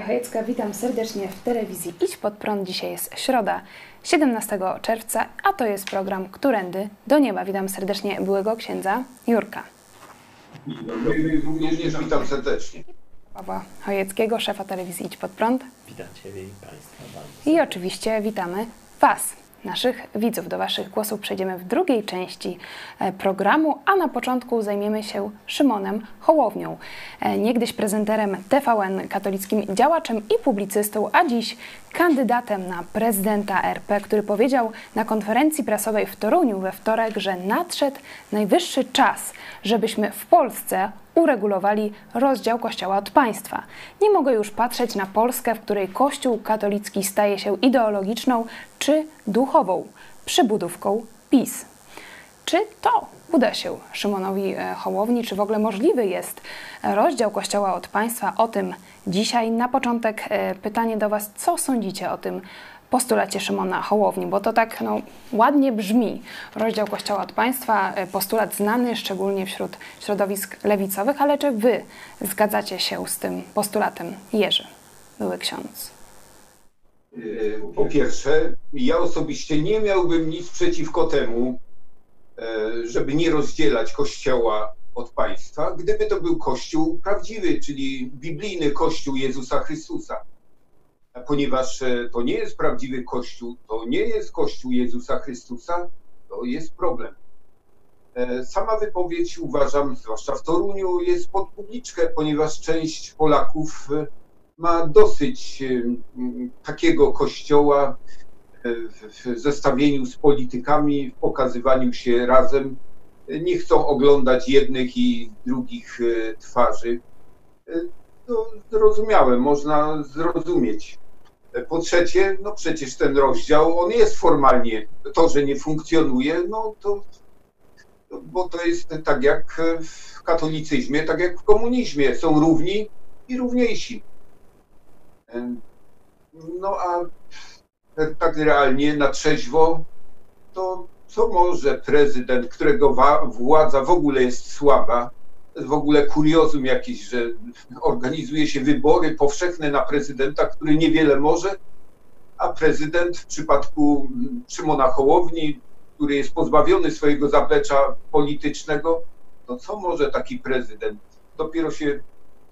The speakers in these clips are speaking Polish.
Kornelia Chojecka, witam serdecznie w telewizji Idź Pod Prąd. Dzisiaj jest środa, 17 czerwca, a to jest program Którędy do Nieba. Witam serdecznie byłego księdza Jurka. Również witam serdecznie. Pawła Chojeckiego, szefa telewizji Idź Pod Prąd. Witajcie i Państwa bardzo. I oczywiście witamy Was, naszych widzów. Do Waszych głosów przejdziemy w drugiej części e, programu, a na początku zajmiemy się Szymonem Hołownią, e, niegdyś prezenterem TVN, katolickim działaczem i publicystą, a dziś kandydatem na prezydenta RP, który powiedział na konferencji prasowej w Toruniu we wtorek, że nadszedł najwyższy czas, żebyśmy w Polsce uregulowali rozdział Kościoła od państwa. Nie mogę już patrzeć na Polskę, w której Kościół katolicki staje się ideologiczną czy duchową przybudówką PiS. Czy to uda się Szymonowi e, Hołowni? Czy w ogóle możliwy jest rozdział Kościoła od państwa? O tym dzisiaj. Na początek e, pytanie do Was, co sądzicie o tym postulacie Szymona Hołowni, bo to tak no, ładnie brzmi. Rozdział Kościoła od państwa, e, postulat znany szczególnie wśród środowisk lewicowych, ale czy Wy zgadzacie się z tym postulatem? Jerzy, były ksiądz. Yy, Po pierwsze, ja osobiście nie miałbym nic przeciwko temu, e, żeby nie rozdzielać Kościoła od państwa, gdyby to był Kościół prawdziwy, czyli biblijny Kościół Jezusa Chrystusa. Ponieważ e, to nie jest prawdziwy Kościół, to nie jest Kościół Jezusa Chrystusa, to jest problem. E, Sama wypowiedź uważam, zwłaszcza w Toruniu, jest pod publiczkę, ponieważ część Polaków e, ma dosyć takiego kościoła w zestawieniu z politykami, w pokazywaniu się razem. Nie chcą oglądać jednych i drugich twarzy. No, zrozumiałe, można zrozumieć. Po trzecie, no przecież ten rozdział, on jest formalnie, to, że nie funkcjonuje, no to no, bo to jest tak jak w katolicyzmie, tak jak w komunizmie. Są równi i równiejsi. No a tak realnie, na trzeźwo, to co może prezydent, którego władza w ogóle jest słaba, w ogóle kuriozum jakieś, że organizuje się wybory powszechne na prezydenta, który niewiele może, a prezydent w przypadku mm, Szymona Hołowni, który jest pozbawiony swojego zaplecza politycznego, to co może taki prezydent? Dopiero się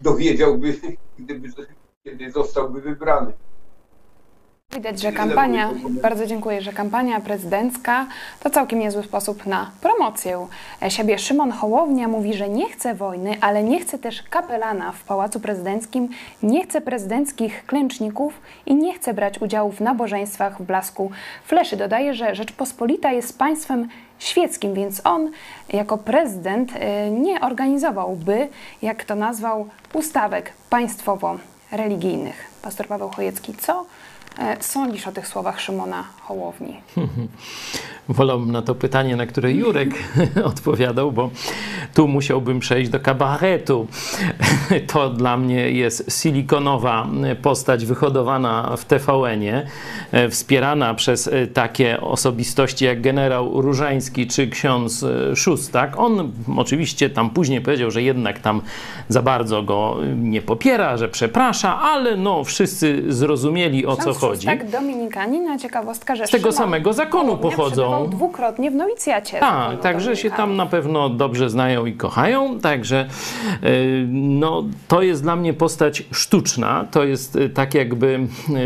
dowiedziałby, gdyby, kiedy zostałby wybrany. Widać, że kampania, bardzo dziękuję, że kampania prezydencka to całkiem niezły sposób na promocję siebie. Szymon Hołownia mówi, że nie chce wojny, ale nie chce też kapelana w Pałacu Prezydenckim, nie chce prezydenckich klęczników i nie chce brać udziału w nabożeństwach w blasku fleszy. Dodaje, że Rzeczpospolita jest państwem świeckim, więc on jako prezydent y, nie organizowałby, jak to nazwał, ustawek państwowo-religijnych. Pastor Paweł Chojecki, co sądzisz o tych słowach Szymona Hołowni? Wolałbym na to pytanie, na które Jurek odpowiadał, bo tu musiałbym przejść do kabaretu. To dla mnie jest silikonowa postać wyhodowana w TVN-ie, e, wspierana przez e, takie osobistości jak generał Różański czy ksiądz e, Szustak. On oczywiście tam później powiedział, że jednak tam za bardzo go nie popiera, że przeprasza, ale no wszyscy zrozumieli o co Ksiądz chodzi. Tak, Dominikanin, a ciekawostka, że Z tego Szymon samego zakonu pochodzą. dwukrotnie w nowicjacie. Tak, także się tam na pewno dobrze znają i kochają, także y, no, to jest dla mnie postać sztuczna, to jest y, tak jakby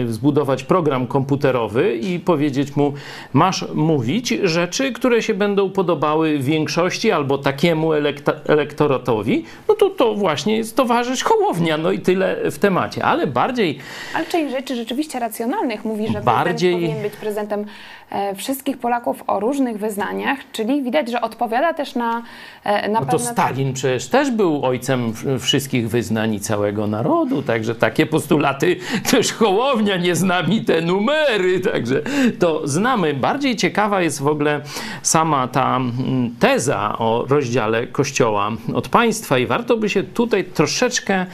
y, zbudować program komputerowy i powiedzieć mu, masz mówić rzeczy, które się będą podobały większości albo takiemu elekta- elektoratowi, no to to właśnie jest towarzysz Hołownia, no i tyle w temacie, ale bardziej Ale część rzeczy rzeczywiście racjonalnie Mówi, że Bardziej- powinien być prezydentem e, wszystkich Polaków o różnych wyznaniach, czyli widać, że odpowiada też na, e, na No to pewne... Stalin przecież też był ojcem wszystkich wyznań i całego narodu, także takie postulaty też Hołownia nie zna mi te numery, także to znamy. Bardziej ciekawa jest w ogóle sama ta mm, teza o rozdziale Kościoła od państwa i warto by się tutaj troszeczkę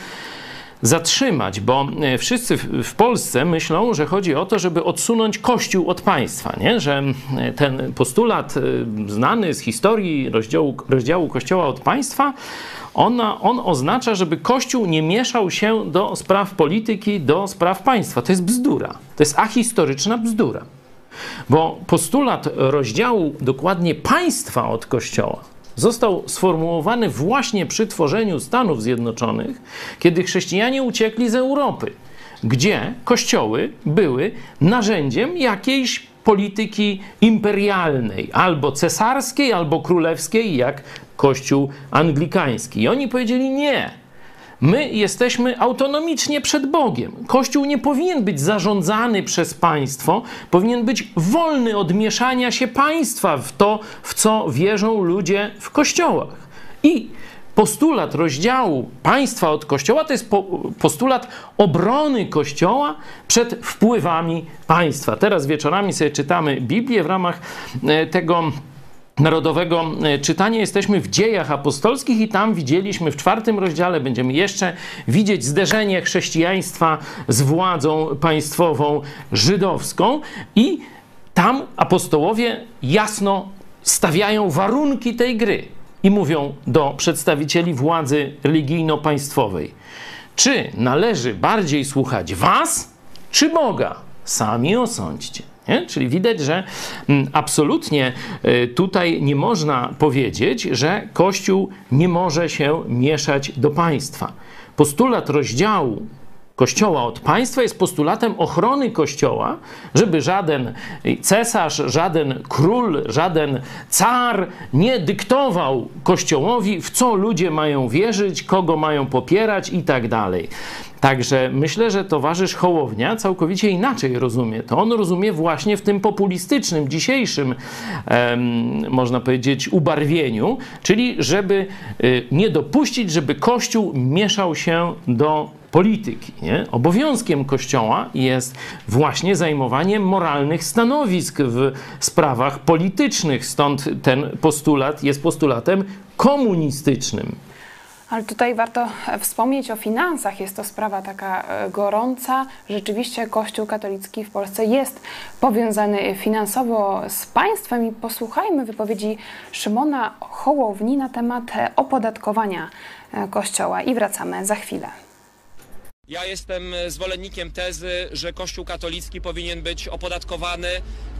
zatrzymać, bo e, wszyscy w, Polsce myślą, że chodzi o to, żeby odsunąć Kościół od państwa, nie? że e, ten postulat e, znany z historii rozdziału, rozdziału Kościoła od państwa, ona, on oznacza, żeby Kościół nie mieszał się do spraw polityki, do spraw państwa. To jest bzdura. To jest ahistoryczna bzdura. Bo postulat rozdziału dokładnie państwa od Kościoła został sformułowany właśnie przy tworzeniu Stanów Zjednoczonych, kiedy chrześcijanie uciekli z Europy, gdzie kościoły były narzędziem jakiejś polityki imperialnej, albo cesarskiej, albo królewskiej, jak Kościół anglikański. I oni powiedzieli nie. My jesteśmy autonomicznie przed Bogiem. Kościół nie powinien być zarządzany przez państwo, powinien być wolny od mieszania się państwa w to, w co wierzą ludzie w kościołach. I postulat rozdziału państwa od kościoła to jest po, postulat obrony kościoła przed wpływami państwa. Teraz wieczorami sobie czytamy Biblię w ramach e, tego narodowego e, czytania jesteśmy w dziejach apostolskich i tam widzieliśmy w czwartym rozdziale, będziemy jeszcze widzieć zderzenie chrześcijaństwa z władzą państwową żydowską i tam apostołowie jasno stawiają warunki tej gry i mówią do przedstawicieli władzy religijno-państwowej, czy należy bardziej słuchać was, czy Boga? Sami osądźcie. Nie? Czyli widać, że mm, absolutnie y, tutaj nie można powiedzieć, że Kościół nie może się mieszać do państwa. Postulat rozdziału Kościoła od państwa jest postulatem ochrony Kościoła, żeby żaden cesarz, żaden król, żaden car nie dyktował Kościołowi, w co ludzie mają wierzyć, kogo mają popierać i tak dalej. Także myślę, że towarzysz Hołownia całkowicie inaczej rozumie to. On rozumie właśnie w tym populistycznym, dzisiejszym, em, można powiedzieć, ubarwieniu, czyli żeby y, nie dopuścić, żeby Kościół mieszał się do polityki. Nie? Obowiązkiem Kościoła jest właśnie zajmowanie moralnych stanowisk w sprawach politycznych. Stąd ten postulat jest postulatem komunistycznym. Ale tutaj warto e, wspomnieć o finansach. Jest to sprawa taka e, gorąca. Rzeczywiście Kościół katolicki w Polsce jest powiązany finansowo z państwem i posłuchajmy wypowiedzi Szymona Hołowni na temat e, opodatkowania Kościoła i wracamy za chwilę. Ja jestem zwolennikiem tezy, że Kościół katolicki powinien być opodatkowany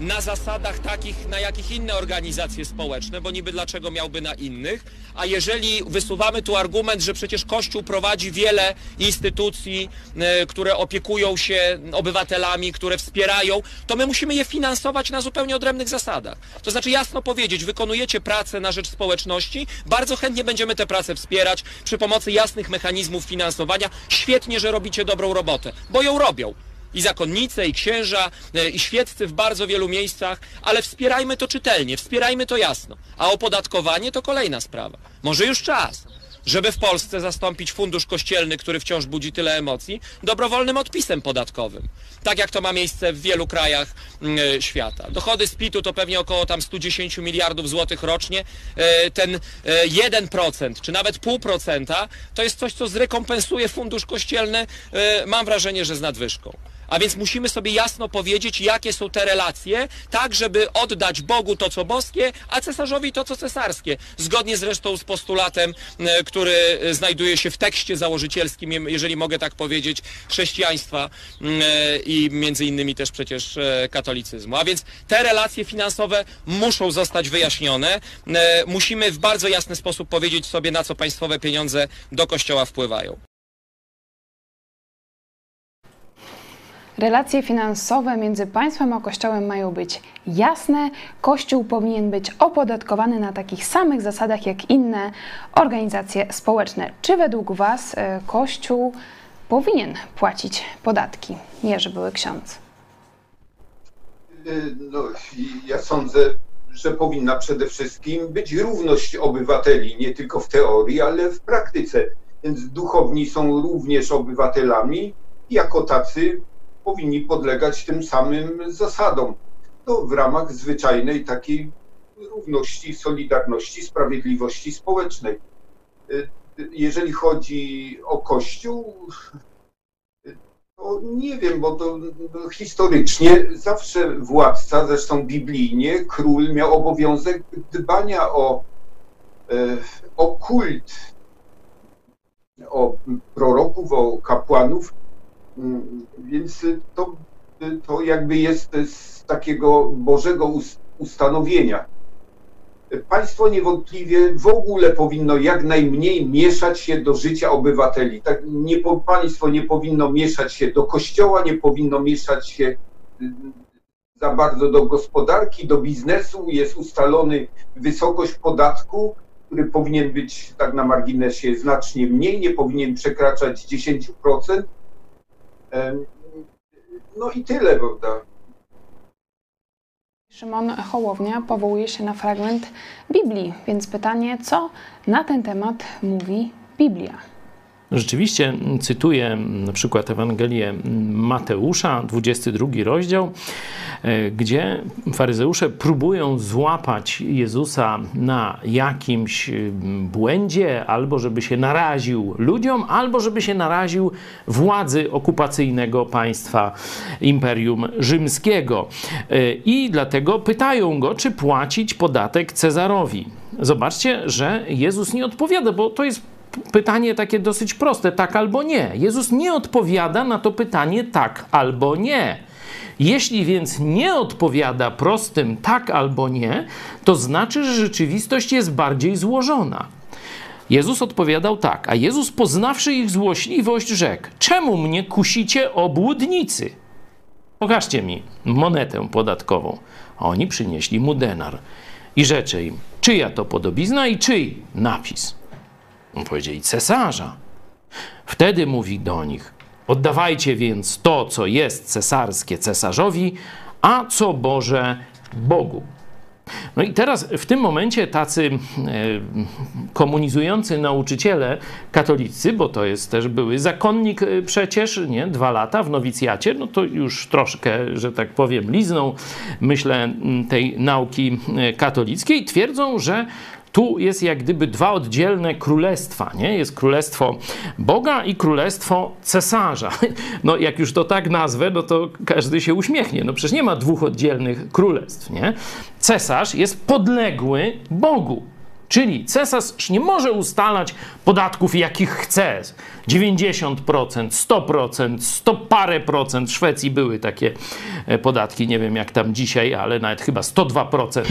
na zasadach takich, na jakich inne organizacje społeczne, bo niby dlaczego miałby na innych. A jeżeli wysuwamy tu argument, że przecież Kościół prowadzi wiele instytucji, e, które opiekują się obywatelami, które wspierają, to my musimy je finansować na zupełnie odrębnych zasadach. To znaczy jasno powiedzieć, wykonujecie pracę na rzecz społeczności, bardzo chętnie będziemy tę pracę wspierać przy pomocy jasnych mechanizmów finansowania. Świetnie, że robicie dobrą robotę, bo ją robią. I zakonnice, i księża, e, i świeccy w bardzo wielu miejscach, ale wspierajmy to czytelnie, wspierajmy to jasno. A opodatkowanie to kolejna sprawa. Może już czas, żeby w Polsce zastąpić fundusz kościelny, który wciąż budzi tyle emocji, dobrowolnym odpisem podatkowym. Tak jak to ma miejsce w wielu krajach mm, e, świata. Dochody z PIT-u to pewnie około tam 110 miliardów złotych rocznie. E, Ten e, 1% czy nawet pół procenta to jest coś, co zrekompensuje fundusz kościelny, mam wrażenie, że z nadwyżką. A więc musimy sobie jasno powiedzieć, jakie są te relacje, tak żeby oddać Bogu to, co boskie, a cesarzowi to, co cesarskie. Zgodnie zresztą z postulatem, e, który e, znajduje się w tekście założycielskim, jeżeli mogę tak powiedzieć, chrześcijaństwa mm, e, i między innymi też przecież katolicyzmu. A więc te relacje finansowe muszą zostać wyjaśnione. Musimy w bardzo jasny sposób powiedzieć sobie, na co państwowe pieniądze do kościoła wpływają. Relacje finansowe między państwem a Kościołem mają być jasne. Kościół powinien być opodatkowany na takich samych zasadach jak inne organizacje społeczne. Czy według Was e, Kościół powinien płacić podatki? Jerzy były ksiądz. Y, no, ja sądzę, że powinna przede wszystkim być równość obywateli, nie tylko w teorii, ale w praktyce. Więc duchowni są również obywatelami jako tacy powinni podlegać tym samym zasadom. To w ramach zwyczajnej takiej równości, solidarności, sprawiedliwości społecznej. Y, jeżeli chodzi o Kościół, to nie wiem, bo to historycznie zawsze władca, zresztą biblijnie, król miał obowiązek dbania o, e, o kult, o proroków, o kapłanów, więc to, to jakby jest z takiego Bożego ustanowienia. Państwo niewątpliwie w ogóle powinno jak najmniej mieszać się do życia obywateli. Tak, nie, państwo nie powinno mieszać się do kościoła, nie powinno mieszać się y, za bardzo do gospodarki, do biznesu. Jest ustalony wysokość podatku, który powinien być tak na marginesie znacznie mniej, nie powinien przekraczać 10%. No i tyle, prawda? Szymon Hołownia powołuje się na fragment Biblii, więc pytanie, co na ten temat mówi Biblia? Rzeczywiście cytuję na przykład Ewangelię Mateusza, 22 rozdział, e, gdzie faryzeusze próbują złapać Jezusa na jakimś błędzie, albo żeby się naraził ludziom, albo żeby się naraził władzy okupacyjnego państwa Imperium Rzymskiego. E, I dlatego pytają go, czy płacić podatek Cezarowi. Zobaczcie, że Jezus nie odpowiada, bo to jest pytanie takie dosyć proste, tak albo nie. Jezus nie odpowiada na to pytanie tak albo nie. Jeśli więc nie odpowiada prostym tak albo nie, to znaczy, że rzeczywistość jest bardziej złożona. Jezus odpowiadał tak, a Jezus poznawszy ich złośliwość rzekł: Czemu mnie kusicie obłudnicy? Pokażcie mi monetę podatkową. A oni przynieśli mu denar i rzecze im: Czyja to podobizna i czyj napis? Powiedzieli cesarza. Wtedy mówi do nich: Oddawajcie więc to, co jest cesarskie cesarzowi, a co Boże Bogu. No i teraz w tym momencie tacy e, komunizujący nauczyciele katolicy, bo to jest też były zakonnik e, przecież, nie, dwa lata w nowicjacie, no to już troszkę, że tak powiem, lizną, myślę, tej nauki e, katolickiej, twierdzą, że tu jest jak gdyby dwa oddzielne królestwa, nie? Jest królestwo Boga i królestwo cesarza. No jak już to tak nazwę, no to każdy się uśmiechnie. No przecież nie ma dwóch oddzielnych królestw, nie? Cesarz jest podległy Bogu. Czyli cesarz nie może ustalać podatków, jakich chce. 90%, 100%, 100 parę procent. W Szwecji były takie e, podatki, nie wiem jak tam dzisiaj, ale nawet chyba 102%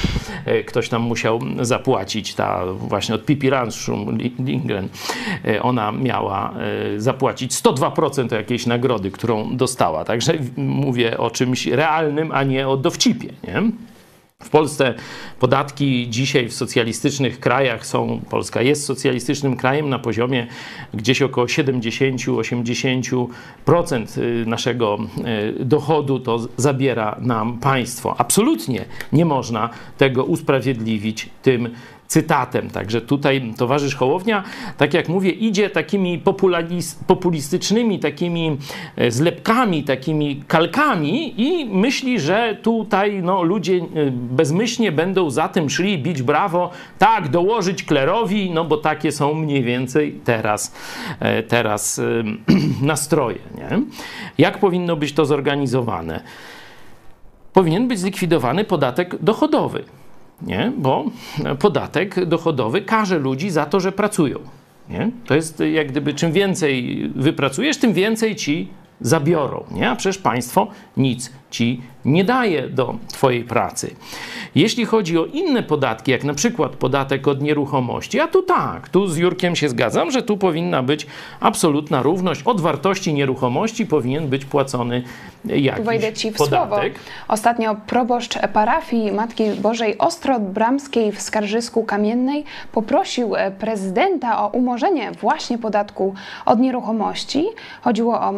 e, ktoś tam musiał zapłacić. Ta właśnie od Pippi Landström Lindgren, e, ona miała zapłacić 102% jakiejś nagrody, którą dostała. Także mówię o czymś realnym, a nie o dowcipie. Nie? W Polsce podatki dzisiaj w socjalistycznych krajach są, Polska jest socjalistycznym krajem na poziomie gdzieś około 70-80% y, naszego y, dochodu to zabiera nam państwo. Absolutnie nie można tego usprawiedliwić tym cytatem. Także tutaj towarzysz Hołownia, tak jak mówię, idzie takimi populistycznymi, takimi e, zlepkami, takimi kalkami i myśli, że tutaj no, ludzie e, bezmyślnie będą za tym szli, bić brawo, tak, dołożyć klerowi, no bo takie są mniej więcej teraz, e, teraz nastroje. Nie? Jak powinno być to zorganizowane? Powinien być zlikwidowany podatek dochodowy nie? bo podatek dochodowy karze ludzi za to, że pracują. Nie? To jest jak gdyby czym więcej wypracujesz, tym więcej ci zabiorą. Nie? A przecież państwo nic ci nie daje do twojej pracy. Jeśli chodzi o inne podatki, jak na przykład podatek od nieruchomości, a tu tak, tu z Jurkiem się zgadzam, że tu powinna być absolutna równość. Od wartości nieruchomości powinien być płacony jakiś Wejdę ci w podatek. słowo. Ostatnio proboszcz parafii Matki Bożej Ostrobramskiej w Skarżysku Kamiennej poprosił prezydenta o umorzenie właśnie podatku od nieruchomości. Chodziło o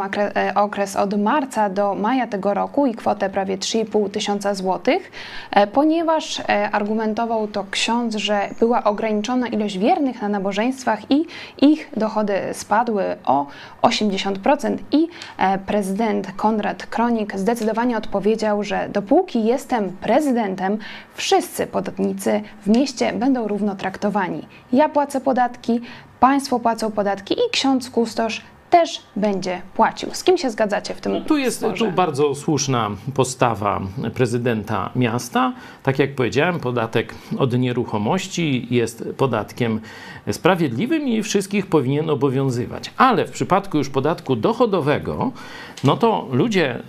okres od marca do maja tego roku i kwotę prawie 3,5 tysiąca złotych, e, ponieważ e, argumentował to ksiądz, że była ograniczona ilość wiernych na nabożeństwach i ich dochody spadły o 80% i e, prezydent Konrad Kronik zdecydowanie odpowiedział, że dopóki jestem prezydentem, wszyscy podatnicy w mieście będą równo traktowani. Ja płacę podatki, państwo płacą podatki i ksiądz kustosz też będzie płacił. Z kim się zgadzacie w tym No, tu jest sporze? tu bardzo słuszna postawa prezydenta miasta. Tak jak powiedziałem, podatek od nieruchomości jest podatkiem sprawiedliwym i wszystkich powinien obowiązywać. Ale w przypadku już podatku dochodowego, no to ludzie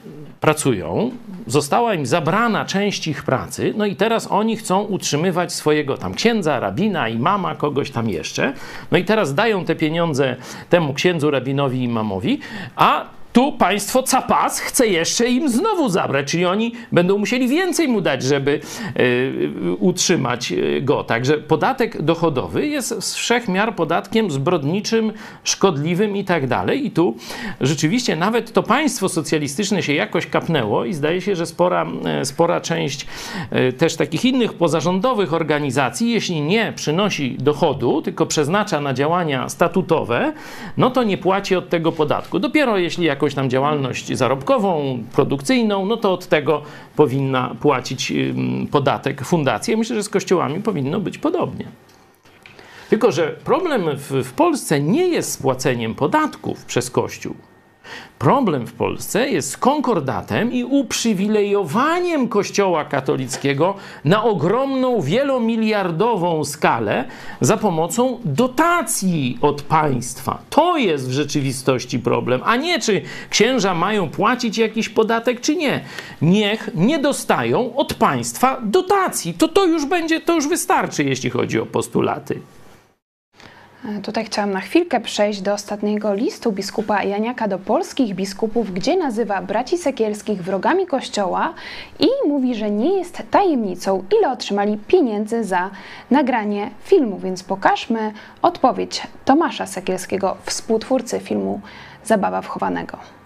pracują, została im zabrana część ich pracy, no i teraz oni chcą utrzymywać swojego tam księdza, rabina i mama, kogoś tam jeszcze. No i teraz dają te pieniądze temu księdzu, rabinowi i mamowi, a tu państwo capas chce jeszcze im znowu zabrać, czyli oni będą musieli więcej mu dać, żeby y, utrzymać y, go. Także podatek dochodowy jest z wszech miar podatkiem zbrodniczym, szkodliwym i tak dalej. I tu rzeczywiście nawet to państwo socjalistyczne się jakoś kapnęło i zdaje się, że spora, e, spora część e, też takich innych pozarządowych organizacji, jeśli nie przynosi dochodu, tylko przeznacza na działania statutowe, no to nie płaci od tego podatku. Dopiero jeśli jakąś tam działalność zarobkową, produkcyjną, no to od tego powinna płacić podatek fundacja. Myślę, że z kościołami powinno być podobnie. Tylko, że problem w, w Polsce nie jest z płaceniem podatków przez Kościół. Problem w Polsce jest z konkordatem i uprzywilejowaniem Kościoła katolickiego na ogromną, wielomiliardową skalę za pomocą dotacji od państwa. To jest w rzeczywistości problem, a nie czy księża mają płacić jakiś podatek, czy nie. Niech nie dostają od państwa dotacji. To to już będzie, to już wystarczy, jeśli chodzi o postulaty. E, Tutaj chciałam na chwilkę przejść do ostatniego listu biskupa Janiaka do polskich biskupów, gdzie nazywa braci Sekielskich wrogami Kościoła i mówi, że nie jest tajemnicą, ile otrzymali pieniędzy za nagranie filmu. Więc pokażmy odpowiedź Tomasza Sekielskiego, współtwórcy filmu Zabawa wchowanego.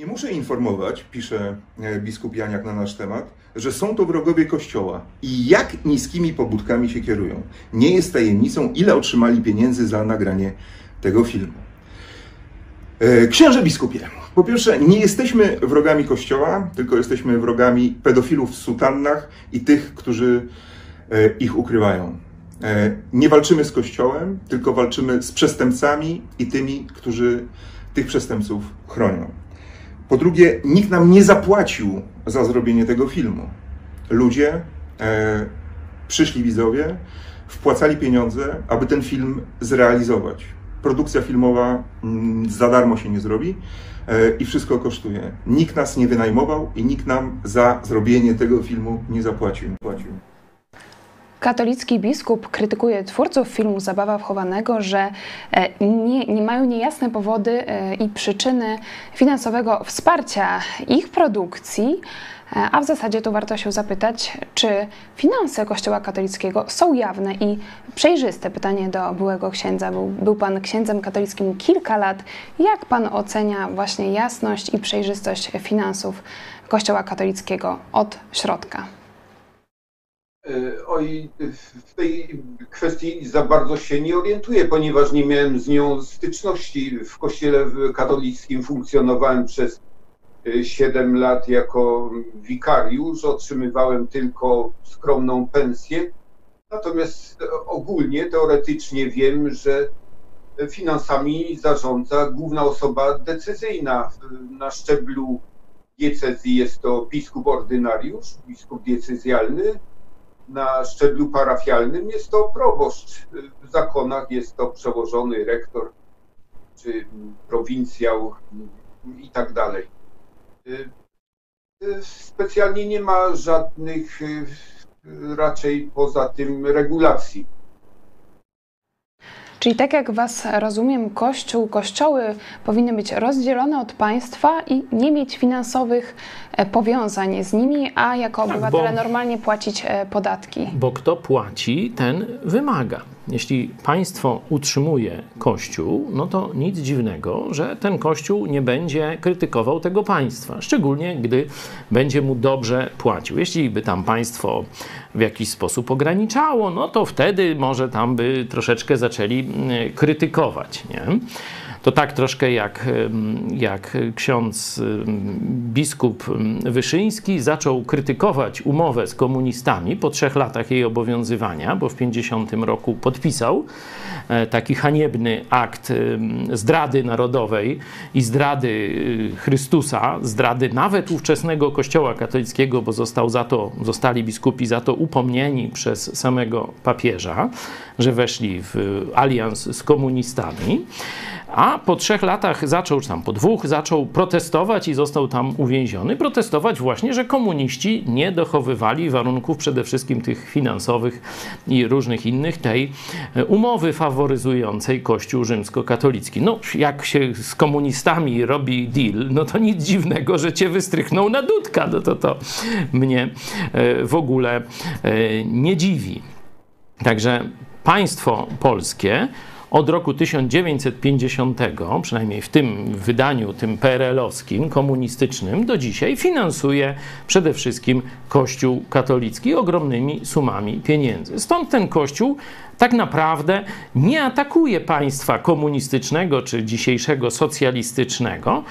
Nie muszę informować, pisze e, biskup Janiak na nasz temat, że są to wrogowie Kościoła i jak niskimi pobudkami się kierują. Nie jest tajemnicą, ile otrzymali pieniędzy za nagranie tego filmu. E, Księże biskupie, po pierwsze, nie jesteśmy wrogami Kościoła, tylko jesteśmy wrogami pedofilów w sutannach i tych, którzy e, ich ukrywają. Nie walczymy z Kościołem, tylko walczymy z przestępcami i tymi, którzy tych przestępców chronią. Po drugie, nikt nam nie zapłacił za zrobienie tego filmu. Ludzie, e, przyszli widzowie, wpłacali pieniądze, aby ten film zrealizować. Produkcja filmowa mm, za darmo się nie zrobi e, i wszystko kosztuje. Nikt nas nie wynajmował i nikt nam za zrobienie tego filmu nie zapłacił. Katolicki biskup krytykuje twórców filmu Zabawa wchowanego, że e, nie, nie mają niejasne powody e, i przyczyny finansowego wsparcia ich produkcji, e, a w zasadzie tu warto się zapytać, czy finanse Kościoła katolickiego są jawne i przejrzyste. Pytanie do byłego księdza. Był, był pan księdzem katolickim kilka lat. Jak pan ocenia właśnie jasność i przejrzystość finansów Kościoła katolickiego od środka? E, Oj, w tej kwestii za bardzo się nie orientuję, ponieważ nie miałem z nią styczności. W kościele katolickim funkcjonowałem przez 7 lat jako wikariusz, otrzymywałem tylko skromną pensję. Natomiast ogólnie, teoretycznie wiem, że finansami zarządza główna osoba decyzyjna. Na szczeblu diecezji jest to biskup ordynariusz, biskup diecezjalny, na szczeblu parafialnym jest to proboszcz. W zakonach jest to przełożony rektor czy prowincjał i tak dalej. Specjalnie nie ma żadnych raczej poza tym regulacji. Czyli tak jak Was rozumiem, Kościół, kościoły powinny być rozdzielone od państwa i nie mieć finansowych e, powiązań z nimi, a jako Tak, obywatele bo- normalnie płacić e, podatki. Bo kto płaci, ten wymaga. Jeśli państwo utrzymuje Kościół, no to nic dziwnego, że ten Kościół nie będzie krytykował tego państwa, szczególnie gdy będzie mu dobrze płacił. Jeśli by tam państwo w jakiś sposób ograniczało, no to wtedy może tam by troszeczkę zaczęli mm, krytykować. Nie? To tak troszkę jak, jak ksiądz biskup Wyszyński zaczął krytykować umowę z komunistami po trzech latach jej obowiązywania, bo w 50 roku podpisał e, taki haniebny akt zdrady narodowej i zdrady y, Chrystusa, zdrady nawet ówczesnego kościoła katolickiego, bo został za to, zostali biskupi za to upomnieni przez samego papieża, że weszli w alians z komunistami. A po trzech latach zaczął, czy tam po dwóch, zaczął protestować i został tam uwięziony. Protestować właśnie, że komuniści nie dochowywali warunków przede wszystkim tych finansowych i różnych innych tej e, umowy faworyzującej Kościół rzymskokatolicki. No, jak się z komunistami robi deal, no to nic dziwnego, że cię wystrychnął na dudka. No to to mnie e, w ogóle e, nie dziwi. Także państwo polskie od roku 1950, przynajmniej w tym wydaniu, tym PRL-owskim, komunistycznym, do dzisiaj finansuje przede wszystkim Kościół katolicki ogromnymi sumami pieniędzy. Stąd ten Kościół tak naprawdę nie atakuje państwa komunistycznego czy dzisiejszego socjalistycznego.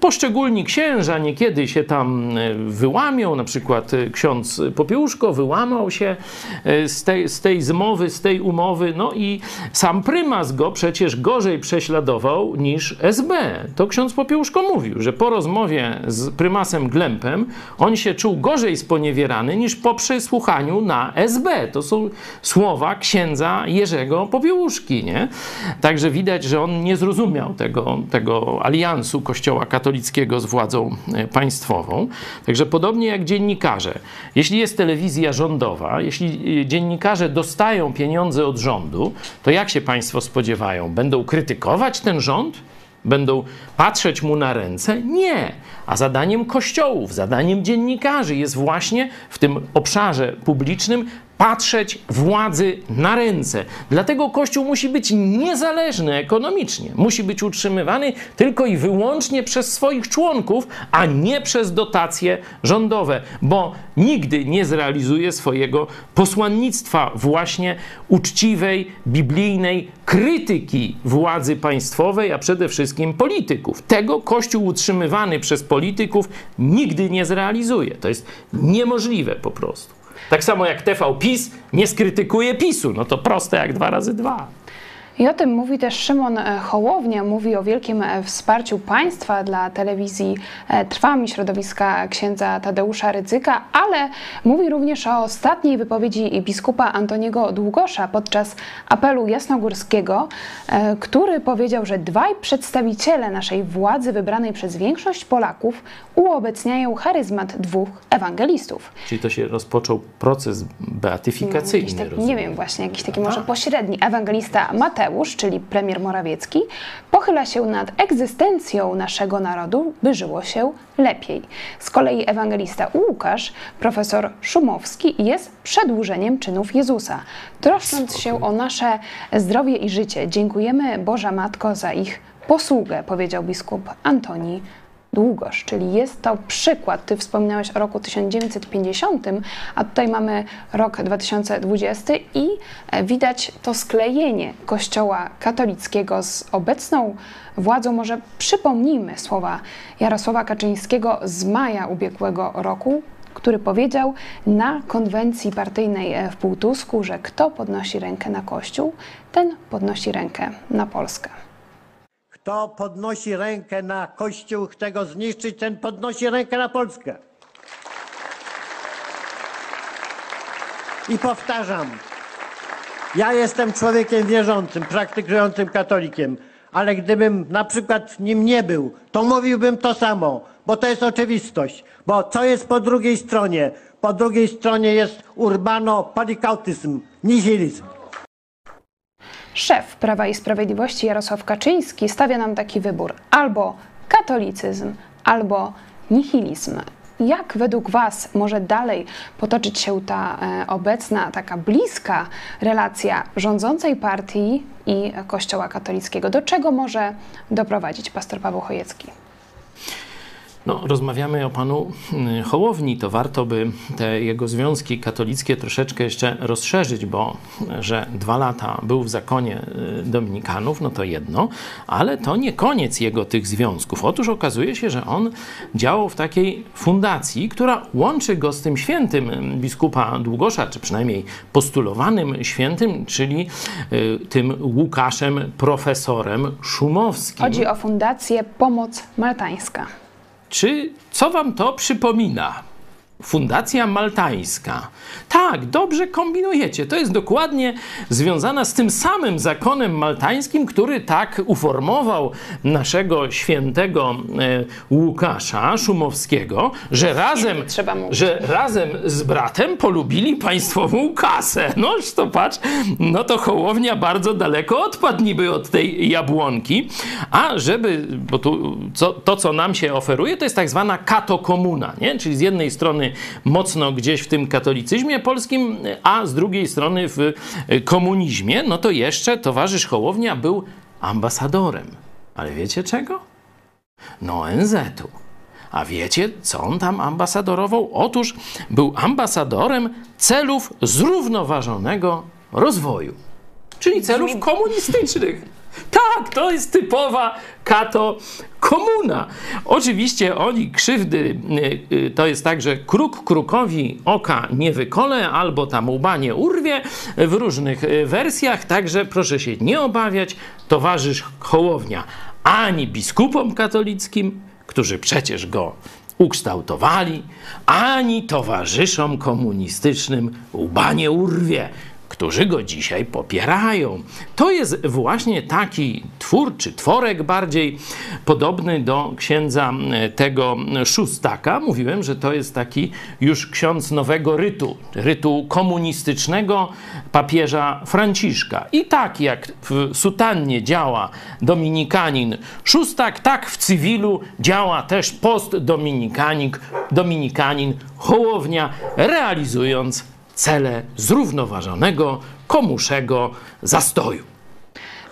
Poszczególni księża niekiedy się tam e, wyłamią, na przykład e, ksiądz Popiełuszko wyłamał się e, z tej, z tej zmowy, z tej umowy, no i sam prymas go przecież gorzej prześladował niż SB. To ksiądz Popiełuszko mówił, że po rozmowie z prymasem Glempem on się czuł gorzej sponiewierany niż po przesłuchaniu na SB. To są słowa księdza księdza Jerzego Popiełuszki, nie? Także widać, że on nie zrozumiał tego, tego aliansu kościoła katolickiego z władzą e, państwową. Także podobnie jak dziennikarze. Jeśli jest telewizja rządowa, jeśli e, dziennikarze dostają pieniądze od rządu, to jak się państwo spodziewają? Będą krytykować ten rząd? Będą patrzeć mu na ręce? Nie. A zadaniem kościołów, zadaniem dziennikarzy jest właśnie w tym obszarze publicznym patrzeć władzy na ręce. Dlatego Kościół musi być niezależny ekonomicznie. Musi być utrzymywany tylko i wyłącznie przez swoich członków, a nie przez dotacje rządowe, bo nigdy nie zrealizuje swojego posłannictwa właśnie uczciwej, biblijnej krytyki władzy państwowej, a przede wszystkim polityków. Tego Kościół utrzymywany przez polityków nigdy nie zrealizuje. To jest niemożliwe po prostu. Tak samo jak TV PiS nie skrytykuje PiSu. No to proste jak dwa razy dwa. I o tym mówi też Szymon e, Hołownia, mówi o wielkim e, wsparciu państwa dla telewizji e, Trwami środowiska księdza Tadeusza Rydzyka, ale mówi również o ostatniej wypowiedzi biskupa Antoniego Długosza podczas apelu jasnogórskiego, który powiedział, że dwaj przedstawiciele naszej władzy wybranej przez większość Polaków uobecniają charyzmat dwóch ewangelistów. Czyli to się rozpoczął proces beatyfikacyjny. No, tak, nie wiem właśnie, jakiś taki może pośredni ewangelista Mateusz Mateusz, czyli premier Morawiecki, pochyla się nad egzystencją naszego narodu, by żyło się lepiej. Z kolei ewangelista Łukasz, profesor Szumowski, jest przedłużeniem czynów Jezusa. Troszcząc się o nasze zdrowie i życie, dziękujemy Boża Matko za ich posługę, powiedział biskup Antoni Długosz, czyli jest to przykład. Ty wspominałeś o roku 1950, a tutaj mamy rok 2020 i e, widać to sklejenie Kościoła katolickiego z obecną władzą. Może przypomnijmy słowa Jarosława Kaczyńskiego z maja ubiegłego roku, który powiedział na konwencji partyjnej e, w Półtusku, że kto podnosi rękę na Kościół, ten podnosi rękę na Polskę. Kto podnosi rękę na Kościół, chce go zniszczyć, ten podnosi rękę na Polskę. I powtarzam, ja jestem człowiekiem wierzącym, praktykującym katolikiem, ale gdybym na przykład nim nie był, to mówiłbym to samo, bo to jest oczywistość. Bo co jest po drugiej stronie? Po drugiej stronie jest urbano-padikautyzm, nihilizm. Szef Prawa i Sprawiedliwości Jarosław Kaczyński stawia nam taki wybór: albo katolicyzm, albo nihilizm. jak według Was może dalej potoczyć się ta e, obecna, taka bliska relacja rządzącej partii i Kościoła katolickiego? Do czego może doprowadzić pastor Paweł Chojecki? No, rozmawiamy o panu mm, Hołowni, to warto by te jego związki katolickie troszeczkę jeszcze rozszerzyć, bo że dwa lata był w zakonie y, dominikanów, no to jedno, ale to nie koniec jego tych związków. Otóż okazuje się, że on działał w takiej fundacji, która łączy go z tym świętym biskupa Długosza, czy przynajmniej postulowanym świętym, czyli tym Łukaszem profesorem Szumowskim. Chodzi o Fundację Pomoc Maltańska. Czy co wam to przypomina? Fundacja Maltańska. Tak, dobrze kombinujecie. To jest dokładnie związana z tym samym zakonem maltańskim, który tak uformował naszego świętego e, Łukasza Szumowskiego, że razem, że razem z bratem polubili państwową kasę. Noż to patrz, no to Hołownia bardzo daleko odpadł niby od tej jabłonki. A żeby, bo tu co, to, co nam się oferuje, to jest tak zwana katokomuna, nie? Czyli z jednej strony mocno gdzieś w tym katolicyzmie polskim, a z drugiej strony w komunizmie, no to jeszcze towarzysz Hołownia był ambasadorem. Ale wiecie czego? No ONZ-u. A wiecie, co on tam ambasadorował? Otóż był ambasadorem celów zrównoważonego rozwoju, czyli celów komunistycznych. Tak, to jest typowa kato komuna. Oczywiście oni krzywdy, y, y, to jest tak, że kruk krukowi oka nie wykole, albo tam łba nie urwie. W różnych y, wersjach, także proszę się nie obawiać, towarzysz Hołownia ani biskupom katolickim, którzy przecież go ukształtowali, ani towarzyszom komunistycznym łba nie urwie którzy go dzisiaj popierają. To jest właśnie taki twór, czy tworek bardziej podobny do księdza e, tego szóstaka. Mówiłem, że to jest taki już ksiądz nowego rytu, rytu komunistycznego papieża Franciszka. I tak jak w sutannie działa dominikanin szóstak, tak w cywilu działa też postdominikanin dominikanin Hołownia, realizując cele zrównoważonego, komuszego zastoju.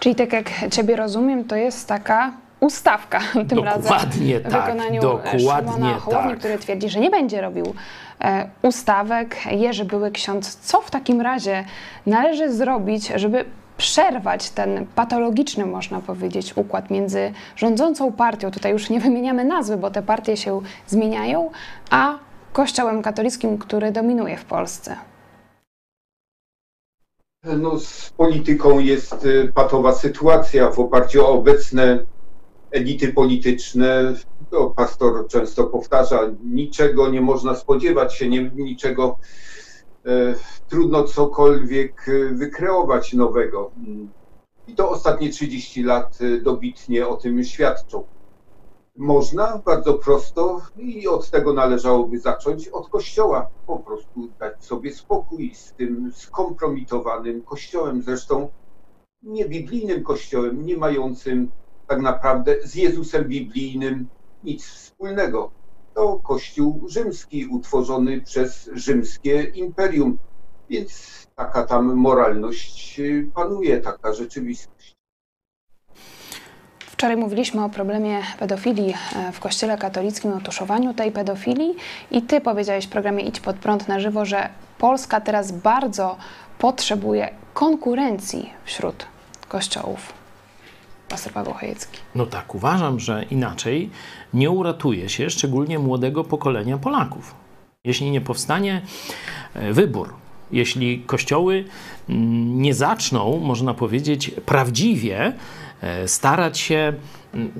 Czyli tak jak Ciebie rozumiem, to jest taka ustawka tym dokładnie razem tak, w wykonaniu dokładnie Szymona Hołowni, tak. który twierdzi, że nie będzie robił e, ustawek. Jerzy Były Ksiądz, co w takim razie należy zrobić, żeby przerwać ten patologiczny, można powiedzieć, układ między rządzącą partią, tutaj już nie wymieniamy nazwy, bo te partie się zmieniają, a Kościołem katolickim, który dominuje w Polsce? No, z polityką jest y, patowa sytuacja w oparciu o obecne elity polityczne. To pastor często powtarza, niczego nie można spodziewać się, nie, niczego e, trudno cokolwiek y, wykreować nowego. I to ostatnie 30 lat dobitnie o tym świadczą. Można bardzo prosto i od tego należałoby zacząć od kościoła. Po prostu dać sobie spokój z tym skompromitowanym kościołem, zresztą niebiblijnym kościołem, nie mającym tak naprawdę z Jezusem biblijnym nic wspólnego. To kościół rzymski, utworzony przez rzymskie imperium, więc taka tam moralność panuje, taka rzeczywistość. Wczoraj mówiliśmy o problemie pedofilii e, w Kościele katolickim, o tuszowaniu tej pedofilii i Ty powiedziałeś w programie Idź pod prąd na żywo, że Polska teraz bardzo potrzebuje konkurencji wśród kościołów. Pastor Paweł Chojecki. No tak, uważam, że inaczej nie uratuje się szczególnie młodego pokolenia Polaków. Jeśli nie powstanie e, wybór, jeśli kościoły mm, nie zaczną, można powiedzieć, prawdziwie starać się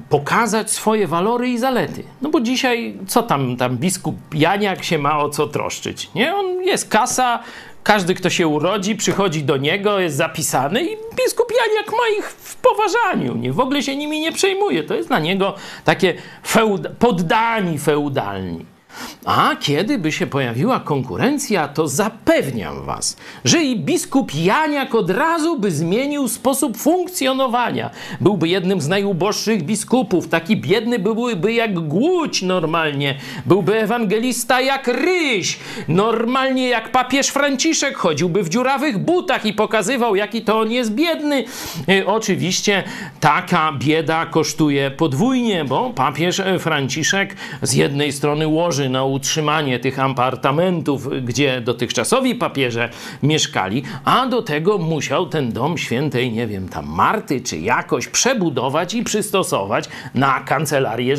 pokazać swoje walory i zalety. No bo dzisiaj co tam, tam biskup Janiak się ma o co troszczyć, nie? On jest kasa, każdy, kto się urodzi, przychodzi do niego, jest zapisany i biskup Janiak ma ich w poważaniu, nie? W ogóle się nimi nie przejmuje. To jest dla niego takie poddani feudalni. A kiedy by się pojawiła konkurencja, to zapewniam was, że i biskup Janiak od razu by zmienił sposób funkcjonowania. Byłby jednym z najuboższych biskupów, taki biedny byłby jak głódź normalnie. Byłby ewangelista jak ryś, normalnie jak papież Franciszek, chodziłby w dziurawych butach i pokazywał, jaki to on jest biedny. E, oczywiście taka bieda kosztuje podwójnie, bo papież Franciszek z jednej strony łoży na utrzymanie tych apartamentów, gdzie dotychczasowi papieże mieszkali, a do tego musiał ten dom świętej, nie wiem, tam Marty czy jakoś przebudować i przystosować na kancelarię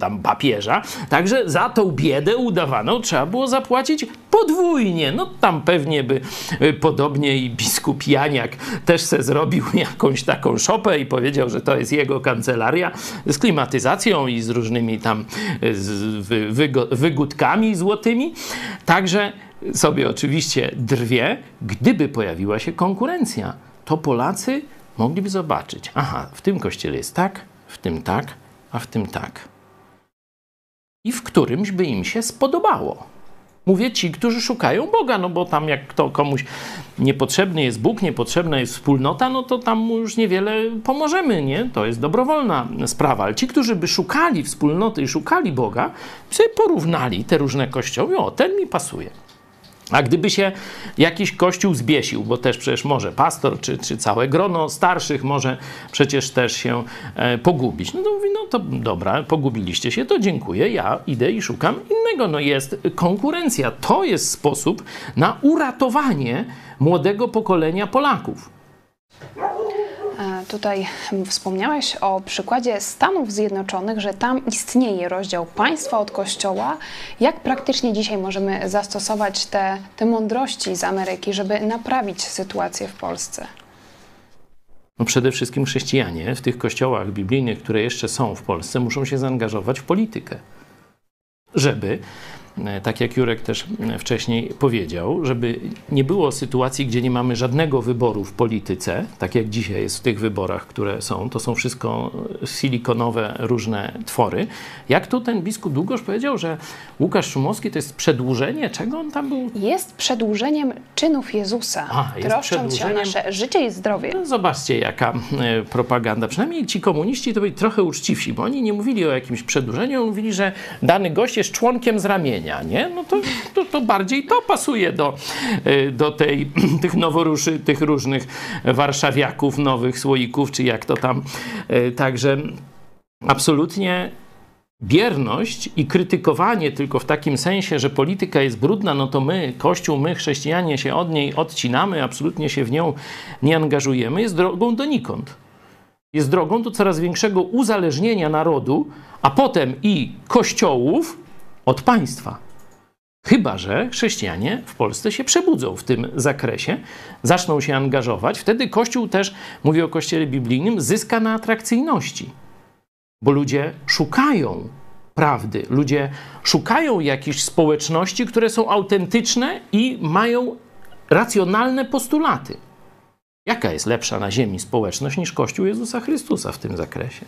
tam papieża. Także za tą biedę udawaną trzeba było zapłacić podwójnie. No tam pewnie by y, podobnie i biskup Janiak też se zrobił jakąś taką szopę i powiedział, że to jest jego kancelaria z klimatyzacją i z różnymi tam y, z wygódkami złotymi. Także sobie oczywiście drwie, gdyby pojawiła się konkurencja, to Polacy mogliby zobaczyć, aha, w tym kościele jest tak, w tym tak, a w tym tak. I w którymś by im się spodobało. Mówię ci, którzy szukają Boga, no bo tam jak to komuś niepotrzebny jest Bóg, niepotrzebna jest wspólnota, no to tam już niewiele pomożemy, nie? To jest dobrowolna sprawa. Ale ci, którzy by szukali wspólnoty i szukali Boga, sobie porównali te różne kościoły, o, ten mi pasuje. A gdyby się jakiś kościół zbiesił, bo też przecież może pastor czy, czy całe grono starszych może przecież też się e, pogubić. No to mówi, no to dobra, pogubiliście się, to dziękuję, ja idę i szukam innego. No jest konkurencja. To jest sposób na uratowanie młodego pokolenia Polaków. E, tutaj wspomniałeś o przykładzie Stanów Zjednoczonych, że tam istnieje rozdział państwa od kościoła. Jak praktycznie dzisiaj możemy zastosować te, te mądrości z Ameryki, żeby naprawić sytuację w Polsce? No przede wszystkim chrześcijanie w tych kościołach biblijnych, które jeszcze są w Polsce, muszą się zaangażować w politykę, żeby tak jak Jurek też e, wcześniej powiedział, żeby nie było sytuacji, gdzie nie mamy żadnego wyboru w polityce, tak jak dzisiaj jest w tych wyborach, które są, to są wszystko silikonowe różne twory. Jak tu ten biskup Długosz powiedział, że Łukasz Szumowski to jest przedłużenie, czego on tam był? Jest przedłużeniem czynów Jezusa, A, troszcząc się o nasze życie i zdrowie. No, zobaczcie, jaka e, propaganda. Przynajmniej ci komuniści to byli trochę uczciwsi, bo oni nie mówili o jakimś przedłużeniu, mówili, że dany gość jest członkiem z ramienia nie? No to, to, to bardziej to pasuje do, y, do tej, tych noworuszy, tych różnych warszawiaków, nowych słoików, czy jak to tam. Y, także absolutnie bierność i krytykowanie tylko w takim sensie, że polityka jest brudna, no to my, Kościół, my, chrześcijanie się od niej odcinamy, absolutnie się w nią nie angażujemy, jest drogą donikąd. Jest drogą do coraz większego uzależnienia narodu, a potem i kościołów od państwa. Chyba, że chrześcijanie w Polsce się przebudzą w tym zakresie, zaczną się angażować, wtedy Kościół też, mówię o Kościele biblijnym, zyska na atrakcyjności. Bo ludzie szukają prawdy, ludzie szukają jakichś społeczności, które są autentyczne i mają racjonalne postulaty. Jaka jest lepsza na ziemi społeczność niż Kościół Jezusa Chrystusa w tym zakresie?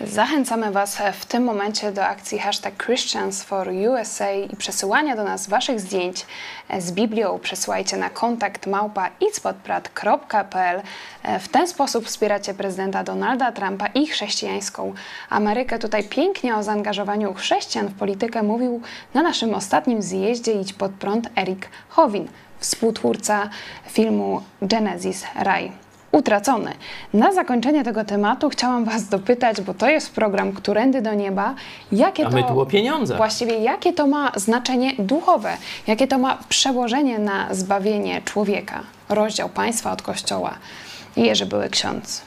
Zachęcamy Was w tym momencie do akcji hashtag Christians for USA i przesyłania do nas Waszych zdjęć z Biblią. Przesyłajcie na kontakt małpa W ten sposób wspieracie prezydenta Donalda Trumpa i chrześcijańską Amerykę. Tutaj pięknie o zaangażowaniu chrześcijan w politykę mówił na naszym ostatnim zjeździe Idź pod prąd Erik Howin, współtwórca filmu Genesis Raj utracony. Na zakończenie tego tematu chciałam Was dopytać, bo to jest program Którędy do Nieba. Jakie A my to, tu o pieniądze. Właściwie jakie to ma znaczenie duchowe? Jakie to ma przełożenie na zbawienie człowieka? Rozdział państwa od kościoła. Jerzy były ksiądz.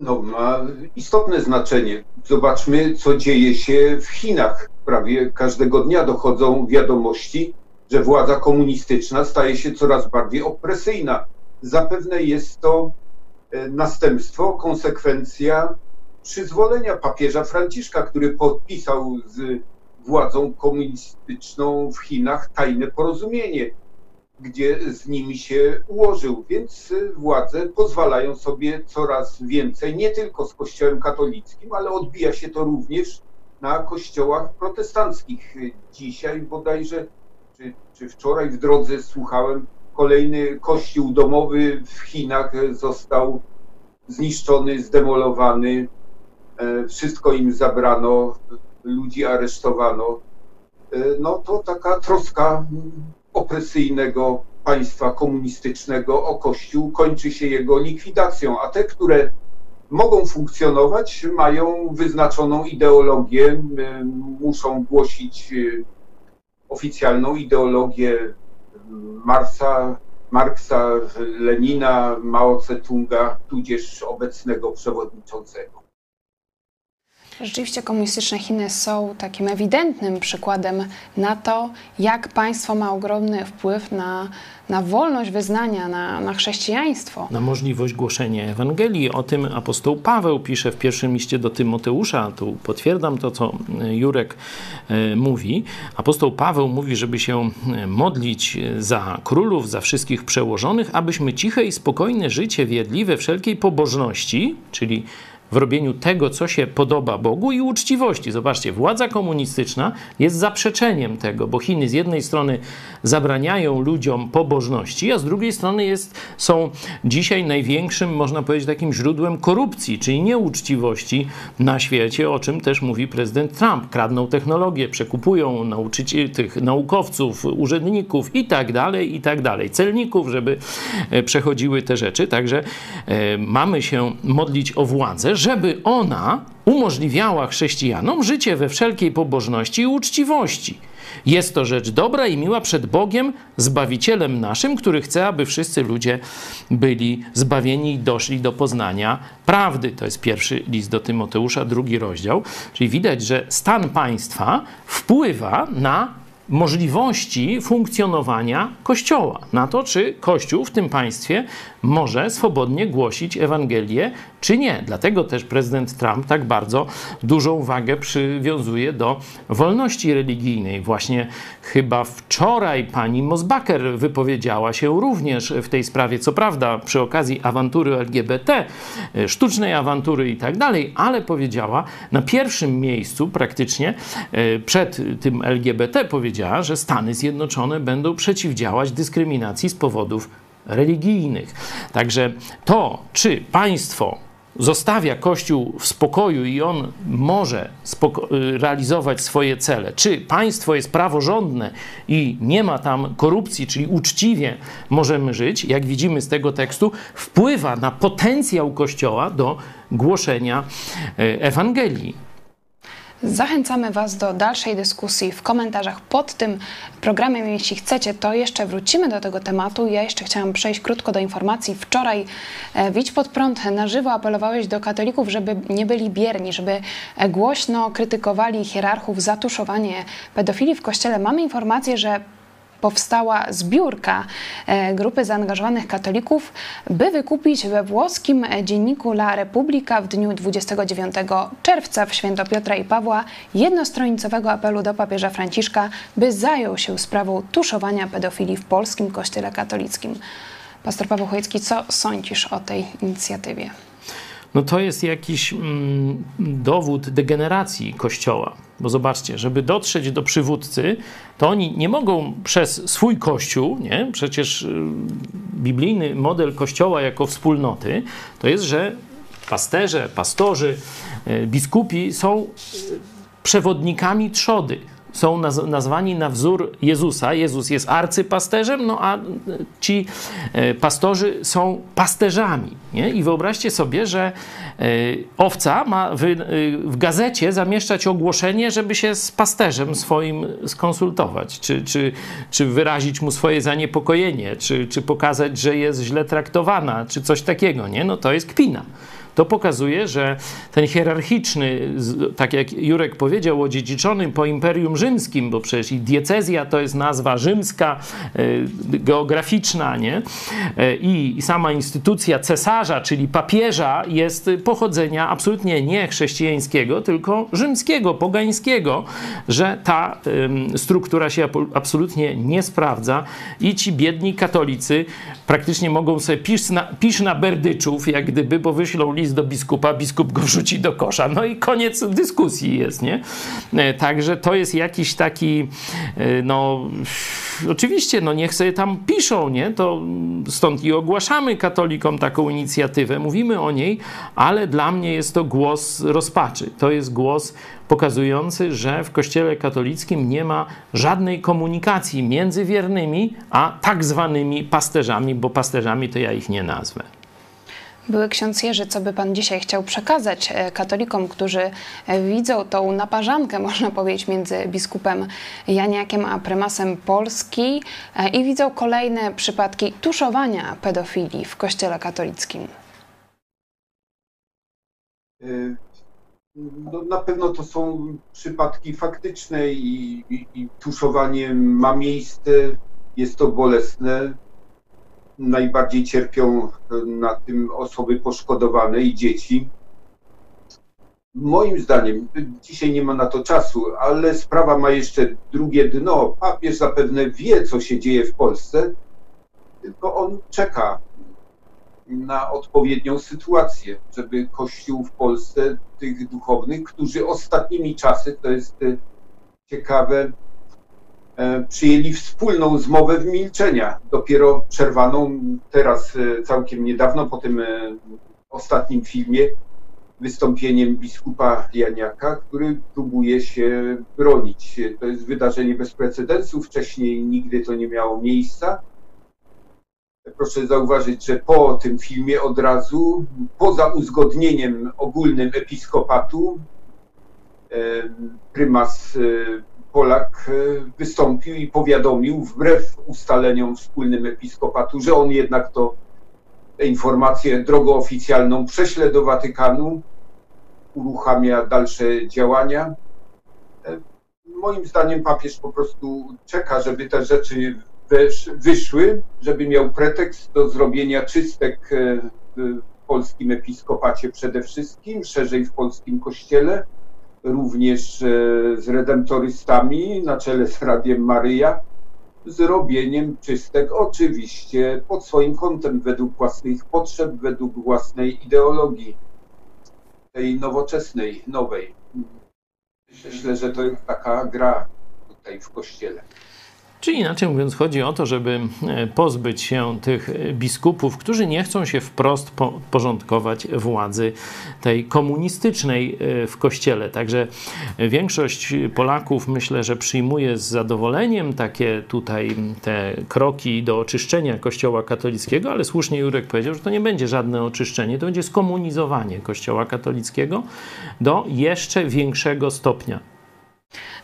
No, ma istotne znaczenie. Zobaczmy, co dzieje się w Chinach. Prawie każdego dnia dochodzą wiadomości, że władza komunistyczna staje się coraz bardziej opresyjna zapewne jest to e, następstwo, konsekwencja przyzwolenia papieża Franciszka, który podpisał z władzą komunistyczną w Chinach tajne porozumienie, gdzie z nimi się ułożył. Więc władze pozwalają sobie coraz więcej, nie tylko z Kościołem katolickim, ale odbija się to również na kościołach protestanckich. Dzisiaj bodajże, czy, czy wczoraj w drodze słuchałem, kolejny kościół domowy w Chinach został zniszczony, zdemolowany. E, wszystko im zabrano, ludzi aresztowano. E, no to taka troska opresyjnego państwa komunistycznego o Kościół kończy się jego likwidacją, a te, które mogą funkcjonować, mają wyznaczoną ideologię, muszą głosić oficjalną ideologię Marsa, Marksa, Lenina, Mao Tse-tunga, tudzież obecnego przewodniczącego. Rzeczywiście komunistyczne Chiny są takim ewidentnym przykładem na to, jak państwo ma ogromny wpływ na, na wolność wyznania, na, na chrześcijaństwo. Na możliwość głoszenia Ewangelii. O tym apostoł Paweł pisze w pierwszym liście do Tymoteusza. Tu potwierdzam to, co Jurek e, mówi. Apostoł Paweł mówi, żeby się e, modlić za królów, za wszystkich przełożonych, abyśmy ciche i spokojne życie wiedli we wszelkiej pobożności, czyli w robieniu tego, co się podoba Bogu i uczciwości. Zobaczcie, władza komunistyczna jest zaprzeczeniem tego, bo Chiny z jednej strony zabraniają ludziom pobożności, a z drugiej strony jest, są dzisiaj największym, można powiedzieć, takim źródłem korupcji, czyli nieuczciwości na świecie, o czym też mówi prezydent Trump. Kradną technologię, przekupują nauczycieli, tych naukowców, urzędników i tak dalej, i tak dalej, celników, żeby e, przechodziły te rzeczy. Także e, mamy się modlić o władzę, żeby ona umożliwiała chrześcijanom życie we wszelkiej pobożności i uczciwości. Jest to rzecz dobra i miła przed Bogiem, Zbawicielem naszym, który chce, aby wszyscy ludzie byli zbawieni i doszli do poznania prawdy. To jest pierwszy list do Tymoteusza, drugi rozdział. Czyli widać, że stan państwa wpływa na możliwości funkcjonowania Kościoła, na to, czy Kościół w tym państwie może swobodnie głosić Ewangelię, czy nie. Dlatego też prezydent Trump tak bardzo dużą wagę przywiązuje do wolności religijnej. Właśnie chyba wczoraj pani Mosbacher wypowiedziała się również w tej sprawie, co prawda przy okazji awantury LGBT, sztucznej awantury i tak dalej, ale powiedziała na pierwszym miejscu praktycznie e, przed tym LGBT powiedziała, że Stany Zjednoczone będą przeciwdziałać dyskryminacji z powodów religijnych. Także to, czy państwo zostawia Kościół w spokoju i on może realizować swoje cele, czy państwo jest praworządne i nie ma tam korupcji, czyli uczciwie możemy żyć, jak widzimy z tego tekstu, wpływa na potencjał Kościoła do głoszenia e, Ewangelii. Zachęcamy Was do dalszej dyskusji w komentarzach pod tym programem. Jeśli chcecie, to jeszcze wrócimy do tego tematu. Ja jeszcze chciałam przejść krótko do informacji. Wczoraj e, Widź pod prąd na żywo apelowałeś do katolików, żeby nie byli bierni, żeby e, głośno krytykowali hierarchów za tuszowanie pedofilii w kościele. Mamy informację, że powstała zbiórka e, grupy zaangażowanych katolików, by wykupić we włoskim dzienniku La Repubblica w dniu 29 czerwca w święto Piotra i Pawła jednostronicowego apelu do papieża Franciszka, by zajął się sprawą tuszowania pedofilii w polskim kościele katolickim. Pastor Paweł Chojecki, co sądzisz o tej inicjatywie? No to jest jakiś mm, dowód degeneracji Kościoła. Bo zobaczcie, żeby dotrzeć do przywódcy, to oni nie mogą przez swój Kościół, nie? przecież y, biblijny model Kościoła jako wspólnoty, to jest, że pasterze, pastorzy, y, biskupi są y, przewodnikami trzody są naz nazwani na wzór Jezusa. Jezus jest arcypasterzem, no a ci e, pastorzy są pasterzami. Nie? I wyobraźcie sobie, że e, owca ma w, e, w gazecie zamieszczać ogłoszenie, żeby się z pasterzem swoim skonsultować, czy, czy, czy wyrazić mu swoje zaniepokojenie, czy, czy pokazać, że jest źle traktowana, czy coś takiego. Nie? No to jest kpina to pokazuje, że ten hierarchiczny, tak jak Jurek powiedział, odziedziczonym po Imperium Rzymskim, bo przecież i diecezja to jest nazwa rzymska, e, geograficzna, nie? E, I sama instytucja cesarza, czyli papieża, jest pochodzenia absolutnie nie chrześcijańskiego, tylko rzymskiego, pogańskiego, że ta struktura się absolutnie nie sprawdza i ci biedni katolicy praktycznie mogą sobie pisz na, pisz na berdyczów, jak gdyby, bo wyślą list list do biskupa, biskup go wrzuci do kosza. No i koniec dyskusji jest, nie? E, także to jest jakiś taki, e, no oczywiście, no niech sobie tam piszą, nie? To stąd i ogłaszamy katolikom taką inicjatywę, mówimy o niej, ale dla mnie jest to głos rozpaczy. To jest głos pokazujący, że w Kościele katolickim nie ma żadnej komunikacji między wiernymi a tak zwanymi pasterzami, bo pasterzami to ja ich nie nazwę. Były ksiądz Jerzy, co by Pan dzisiaj chciał przekazać e, katolikom, którzy e, widzą tą naparzankę, można powiedzieć, między biskupem Janiakiem a prymasem Polski e, i widzą kolejne przypadki tuszowania pedofilii w kościele katolickim? No, na pewno to są przypadki faktyczne i, i, i tuszowanie ma miejsce, jest to bolesne najbardziej cierpią na tym osoby poszkodowane i dzieci. Moim zdaniem, dzisiaj nie ma na to czasu, ale sprawa ma jeszcze drugie dno. Papież zapewne wie, co się dzieje w Polsce, tylko on czeka na odpowiednią sytuację, żeby Kościół w Polsce, tych duchownych, którzy ostatnimi czasy, to jest ciekawe, E, przyjęli wspólną zmowę w milczenia, dopiero przerwaną teraz e, całkiem niedawno po tym e, ostatnim filmie wystąpieniem biskupa Janiaka, który próbuje się bronić. To jest wydarzenie bez precedensu, wcześniej nigdy to nie miało miejsca. Proszę zauważyć, że po tym filmie od razu, poza uzgodnieniem ogólnym episkopatu, prymas Polak e, wystąpił i powiadomił, wbrew ustaleniom wspólnym episkopatu, że on jednak to informację drogą oficjalną prześle do Watykanu, uruchamia dalsze działania. E, moim zdaniem papież po prostu czeka, żeby te rzeczy wyszły, żeby miał pretekst do zrobienia czystek e, w polskim episkopacie przede wszystkim, szerzej w polskim kościele również e, z redemptorystami na czele z Radiem Maryja, z robieniem czystek, oczywiście pod swoim kątem, według własnych potrzeb, według własnej ideologii, tej nowoczesnej, nowej. Myślę, że to jest taka gra tutaj w kościele. Czyli inaczej mówiąc, chodzi o to, żeby e, pozbyć się tych biskupów, którzy nie chcą się wprost porządkować władzy tej komunistycznej e, w kościele. Także większość Polaków myślę, że przyjmuje z zadowoleniem takie tutaj te kroki do oczyszczenia kościoła katolickiego, ale słusznie Jurek powiedział, że to nie będzie żadne oczyszczenie, to będzie skomunizowanie kościoła katolickiego do jeszcze większego stopnia.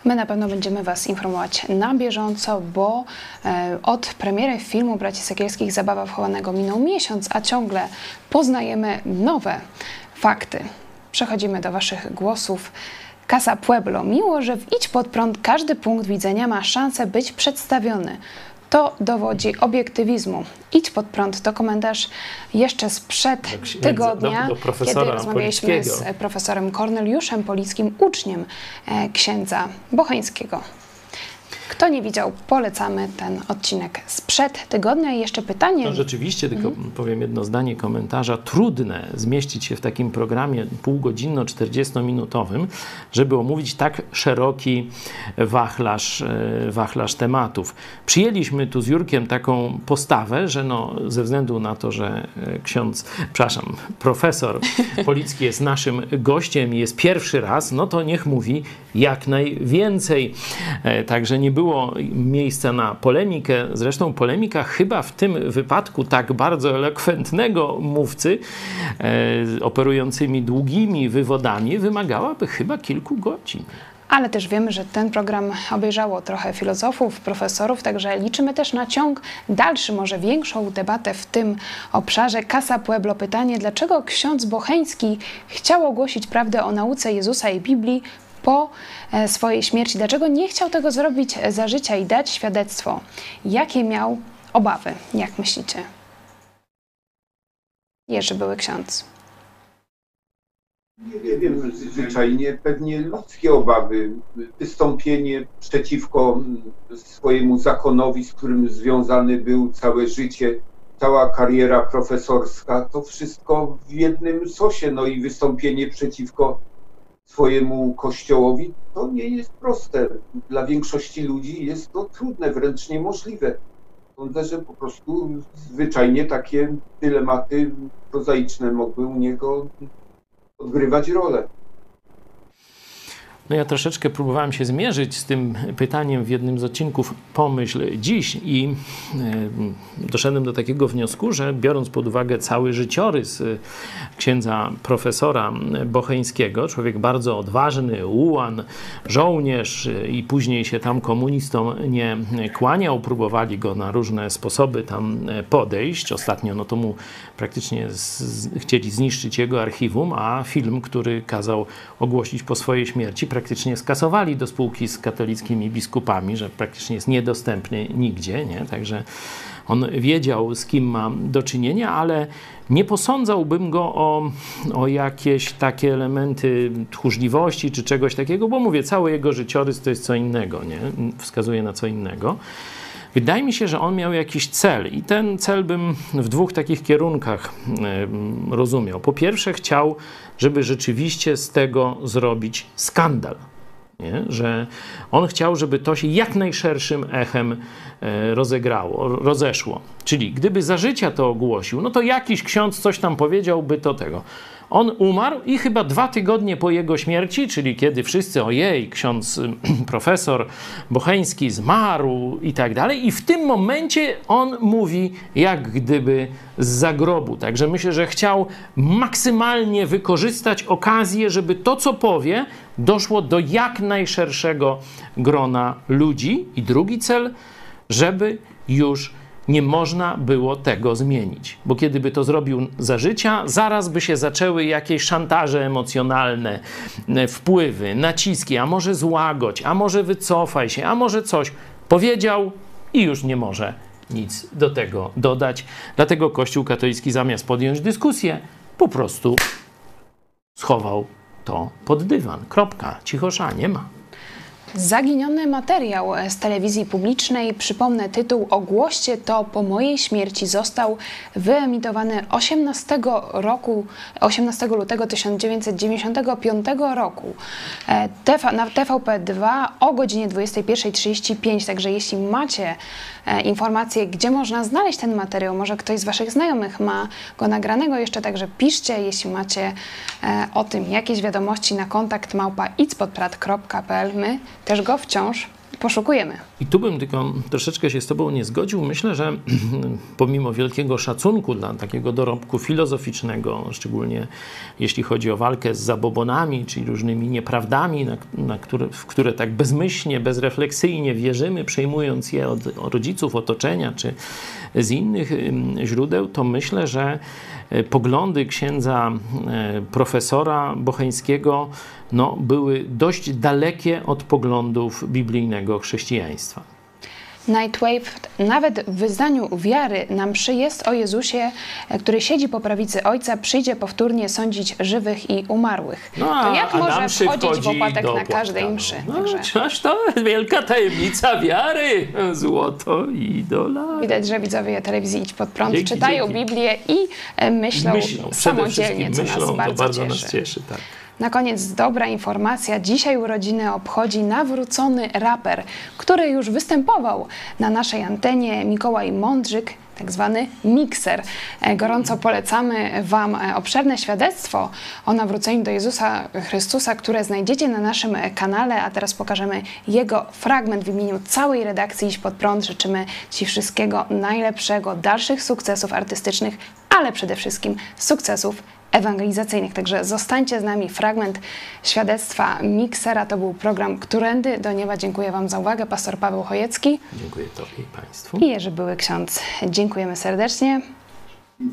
My na pewno będziemy Was informować na bieżąco, bo e, od premiery filmu Braci Sekielskich Zabawa wchowanego minął miesiąc, a ciągle poznajemy nowe fakty. Przechodzimy do Waszych głosów. Casa Pueblo. Miło, że w Idź Pod Prąd każdy punkt widzenia ma szansę być przedstawiony. To dowodzi obiektywizmu. Idź pod prąd to komentarz jeszcze sprzed tygodnia, do, do kiedy rozmawialiśmy z profesorem Korneliuszem Polickim, uczniem e, księdza Bocheńskiego. Kto nie widział, polecamy ten odcinek sprzed tygodnia. I jeszcze pytanie. No rzeczywiście, tylko mhm. powiem jedno zdanie komentarza. Trudne zmieścić się w takim programie półgodzinno-40-minutowym, żeby omówić tak szeroki wachlarz, e, wachlarz tematów. Przyjęliśmy tu z Jurkiem taką postawę, że no, ze względu na to, że e, ksiądz, przepraszam, profesor Policki jest naszym gościem i jest pierwszy raz, no to niech mówi jak najwięcej. E, także nie było było miejsca na polemikę. Zresztą polemika chyba w tym wypadku tak bardzo elokwentnego mówcy, e, operującymi długimi wywodami, wymagałaby chyba kilku godzin. Ale też wiemy, że ten program obejrzało trochę filozofów, profesorów, także liczymy też na ciąg dalszy, może większą debatę w tym obszarze. Casa Pueblo pytanie, dlaczego ksiądz Bocheński chciał ogłosić prawdę o nauce Jezusa i Biblii po e, swojej śmierci. Dlaczego nie chciał tego zrobić za życia i dać świadectwo? Jakie miał obawy? Jak myślicie? Jerzy były ksiądz. Nie wiem, zwyczajnie pewnie ludzkie obawy, wystąpienie przeciwko swojemu zakonowi, z którym związany był całe życie, cała kariera profesorska, to wszystko w jednym sosie, no i wystąpienie przeciwko swojemu kościołowi, to nie jest proste. Dla większości ludzi jest to trudne, wręcz niemożliwe. Sądzę, że po prostu zwyczajnie takie dylematy prozaiczne mogły u niego odgrywać rolę. No ja troszeczkę próbowałem się zmierzyć z tym pytaniem w jednym z odcinków Pomyśl dziś i e, doszedłem do takiego wniosku, że biorąc pod uwagę cały życiorys e, księdza profesora Bocheńskiego, człowiek bardzo odważny, ułan, żołnierz e, i później się tam komunistom nie kłaniał, próbowali go na różne sposoby tam podejść. Ostatnio no to mu praktycznie chcieli zniszczyć jego archiwum, a film, który kazał ogłosić po swojej śmierci, praktycznie skasowali do spółki z katolickimi biskupami, że praktycznie jest niedostępny nigdzie, nie? Także on wiedział, z kim ma do czynienia, ale nie posądzałbym go o, o jakieś takie elementy tchórzliwości czy czegoś takiego, bo mówię, cały jego życiorys to jest co innego, nie? Wskazuje na co innego. Wydaje mi się, że on miał jakiś cel i ten cel bym w dwóch takich kierunkach rozumiał. Po pierwsze, chciał, żeby rzeczywiście z tego zrobić skandal. Nie? Że on chciał, żeby to się jak najszerszym echem e, rozegrało, rozeszło. Czyli gdyby za życia to ogłosił, no to jakiś ksiądz coś tam powiedziałby to tego. On umarł i chyba dwa tygodnie po jego śmierci, czyli kiedy wszyscy, ojej, ksiądz profesor Bocheński zmarł i tak dalej, i w tym momencie on mówi jak gdyby z zagrobu. Także myślę, że chciał maksymalnie wykorzystać okazję, żeby to, co powie, doszło do jak najszerszego grona ludzi. I drugi cel, żeby już nie można było tego zmienić. Bo kiedy by to zrobił za życia, zaraz by się zaczęły jakieś szantaże emocjonalne, e, wpływy, naciski, a może złagodź, a może wycofaj się, a może coś. Powiedział i już nie może nic do tego dodać. Dlatego Kościół katolicki zamiast podjąć dyskusję, po prostu schował to pod dywan. Kropka. Cichosza nie ma. Zaginiony materiał z telewizji publicznej, przypomnę tytuł. Ogłoście to po mojej śmierci został wyemitowany 18, roku, 18 lutego 1995 roku. E, na TVP2 o godzinie 21.35. Także jeśli macie e, informacje, gdzie można znaleźć ten materiał, może ktoś z Waszych znajomych ma go nagranego. Jeszcze, także piszcie, jeśli macie e, o tym jakieś wiadomości na kontakt małpa My też go wciąż poszukujemy. I tu bym tylko troszeczkę się z Tobą nie zgodził. Myślę, że pomimo wielkiego szacunku dla takiego dorobku filozoficznego, szczególnie jeśli chodzi o walkę z zabobonami, czyli różnymi nieprawdami, na, na które, w które tak bezmyślnie, bezrefleksyjnie wierzymy, przejmując je od rodziców, otoczenia czy z innych źródeł, to myślę, że e, poglądy księdza e, profesora Bocheńskiego no, były dość dalekie od poglądów biblijnego chrześcijaństwa. Nightwave nawet w wyznaniu wiary na mszy jest o Jezusie, który siedzi po prawicy Ojca, przyjdzie powtórnie sądzić żywych i umarłych. No, a, to jak może wchodzić w opłatek na każdej mszy? No, Także... to wielka tajemnica wiary. Złoto i dolar. Widać, że widzowie telewizji Idź Pod Prąd dzięki, czytają dzięki. Biblię i e, myślą, myślą samodzielnie, co myślą, nas bardzo, bardzo cieszy. Nas cieszy tak. Na koniec dobra informacja. Dzisiaj urodziny obchodzi nawrócony raper, który już występował na naszej antenie Mikołaj Mądrzyk, tak zwany mikser. E, gorąco polecamy Wam e, obszerne świadectwo o nawróceniu do Jezusa Chrystusa, które znajdziecie na naszym kanale, a teraz pokażemy jego fragment w imieniu całej redakcji Iść Pod Prąd. Życzymy Ci wszystkiego najlepszego, dalszych sukcesów artystycznych, ale przede wszystkim sukcesów ewangelizacyjnych. Także zostańcie z nami. Fragment świadectwa Miksera to był program Którędy do Nieba. Dziękuję Wam za uwagę. Pastor Paweł Chojecki. Dziękuję Tobie i Państwu. I Jerzy Były Ksiądz. Dziękujemy serdecznie.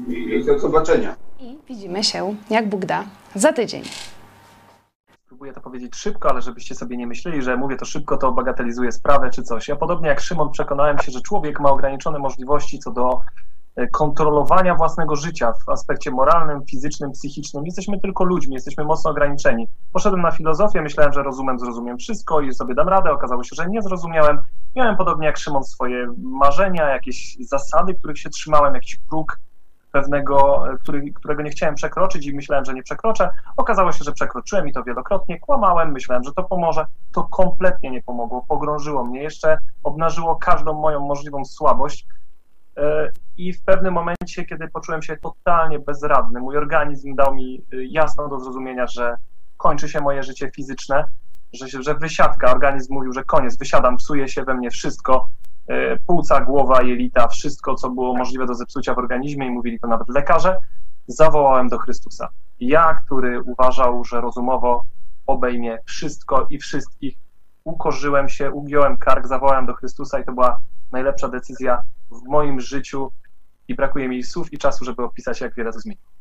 I do zobaczenia. I widzimy się, jak Bóg da, za tydzień. Spróbuję to powiedzieć szybko, ale żebyście sobie nie myśleli, że mówię to szybko, to bagatelizuję sprawę czy coś. Ja podobnie jak Szymon przekonałem się, że człowiek ma ograniczone możliwości co do kontrolowania własnego życia w aspekcie moralnym, fizycznym, psychicznym. Jesteśmy tylko ludźmi, jesteśmy mocno ograniczeni. Poszedłem na filozofię, myślałem, że rozumem, zrozumiem wszystko i sobie dam radę. Okazało się, że nie zrozumiałem. Miałem podobnie jak Szymon swoje marzenia, jakieś zasady, których się trzymałem, jakiś próg pewnego, e, który, którego nie chciałem przekroczyć i myślałem, że nie przekroczę. Okazało się, że przekroczyłem i to wielokrotnie. Kłamałem, myślałem, że to pomoże. To kompletnie nie pomogło. Pogrążyło mnie jeszcze, obnażyło każdą moją możliwą słabość. I w pewnym momencie, kiedy poczułem się totalnie bezradny, mój organizm dał mi e, jasno do zrozumienia, że kończy się moje życie fizyczne, że, że wysiadka, organizm mówił, że koniec, wysiadam, psuje się we mnie wszystko, E, płuca, głowa, jelita, wszystko, co było możliwe do zepsucia w organizmie i mówili to nawet lekarze, zawołałem do Chrystusa. Ja, który uważał, że rozumowo obejmie wszystko i wszystkich, ukorzyłem się, ugiąłem kark, zawołałem do Chrystusa i to była najlepsza decyzja w moim życiu i brakuje mi słów i czasu, żeby opisać, jak wiele to zmieniło.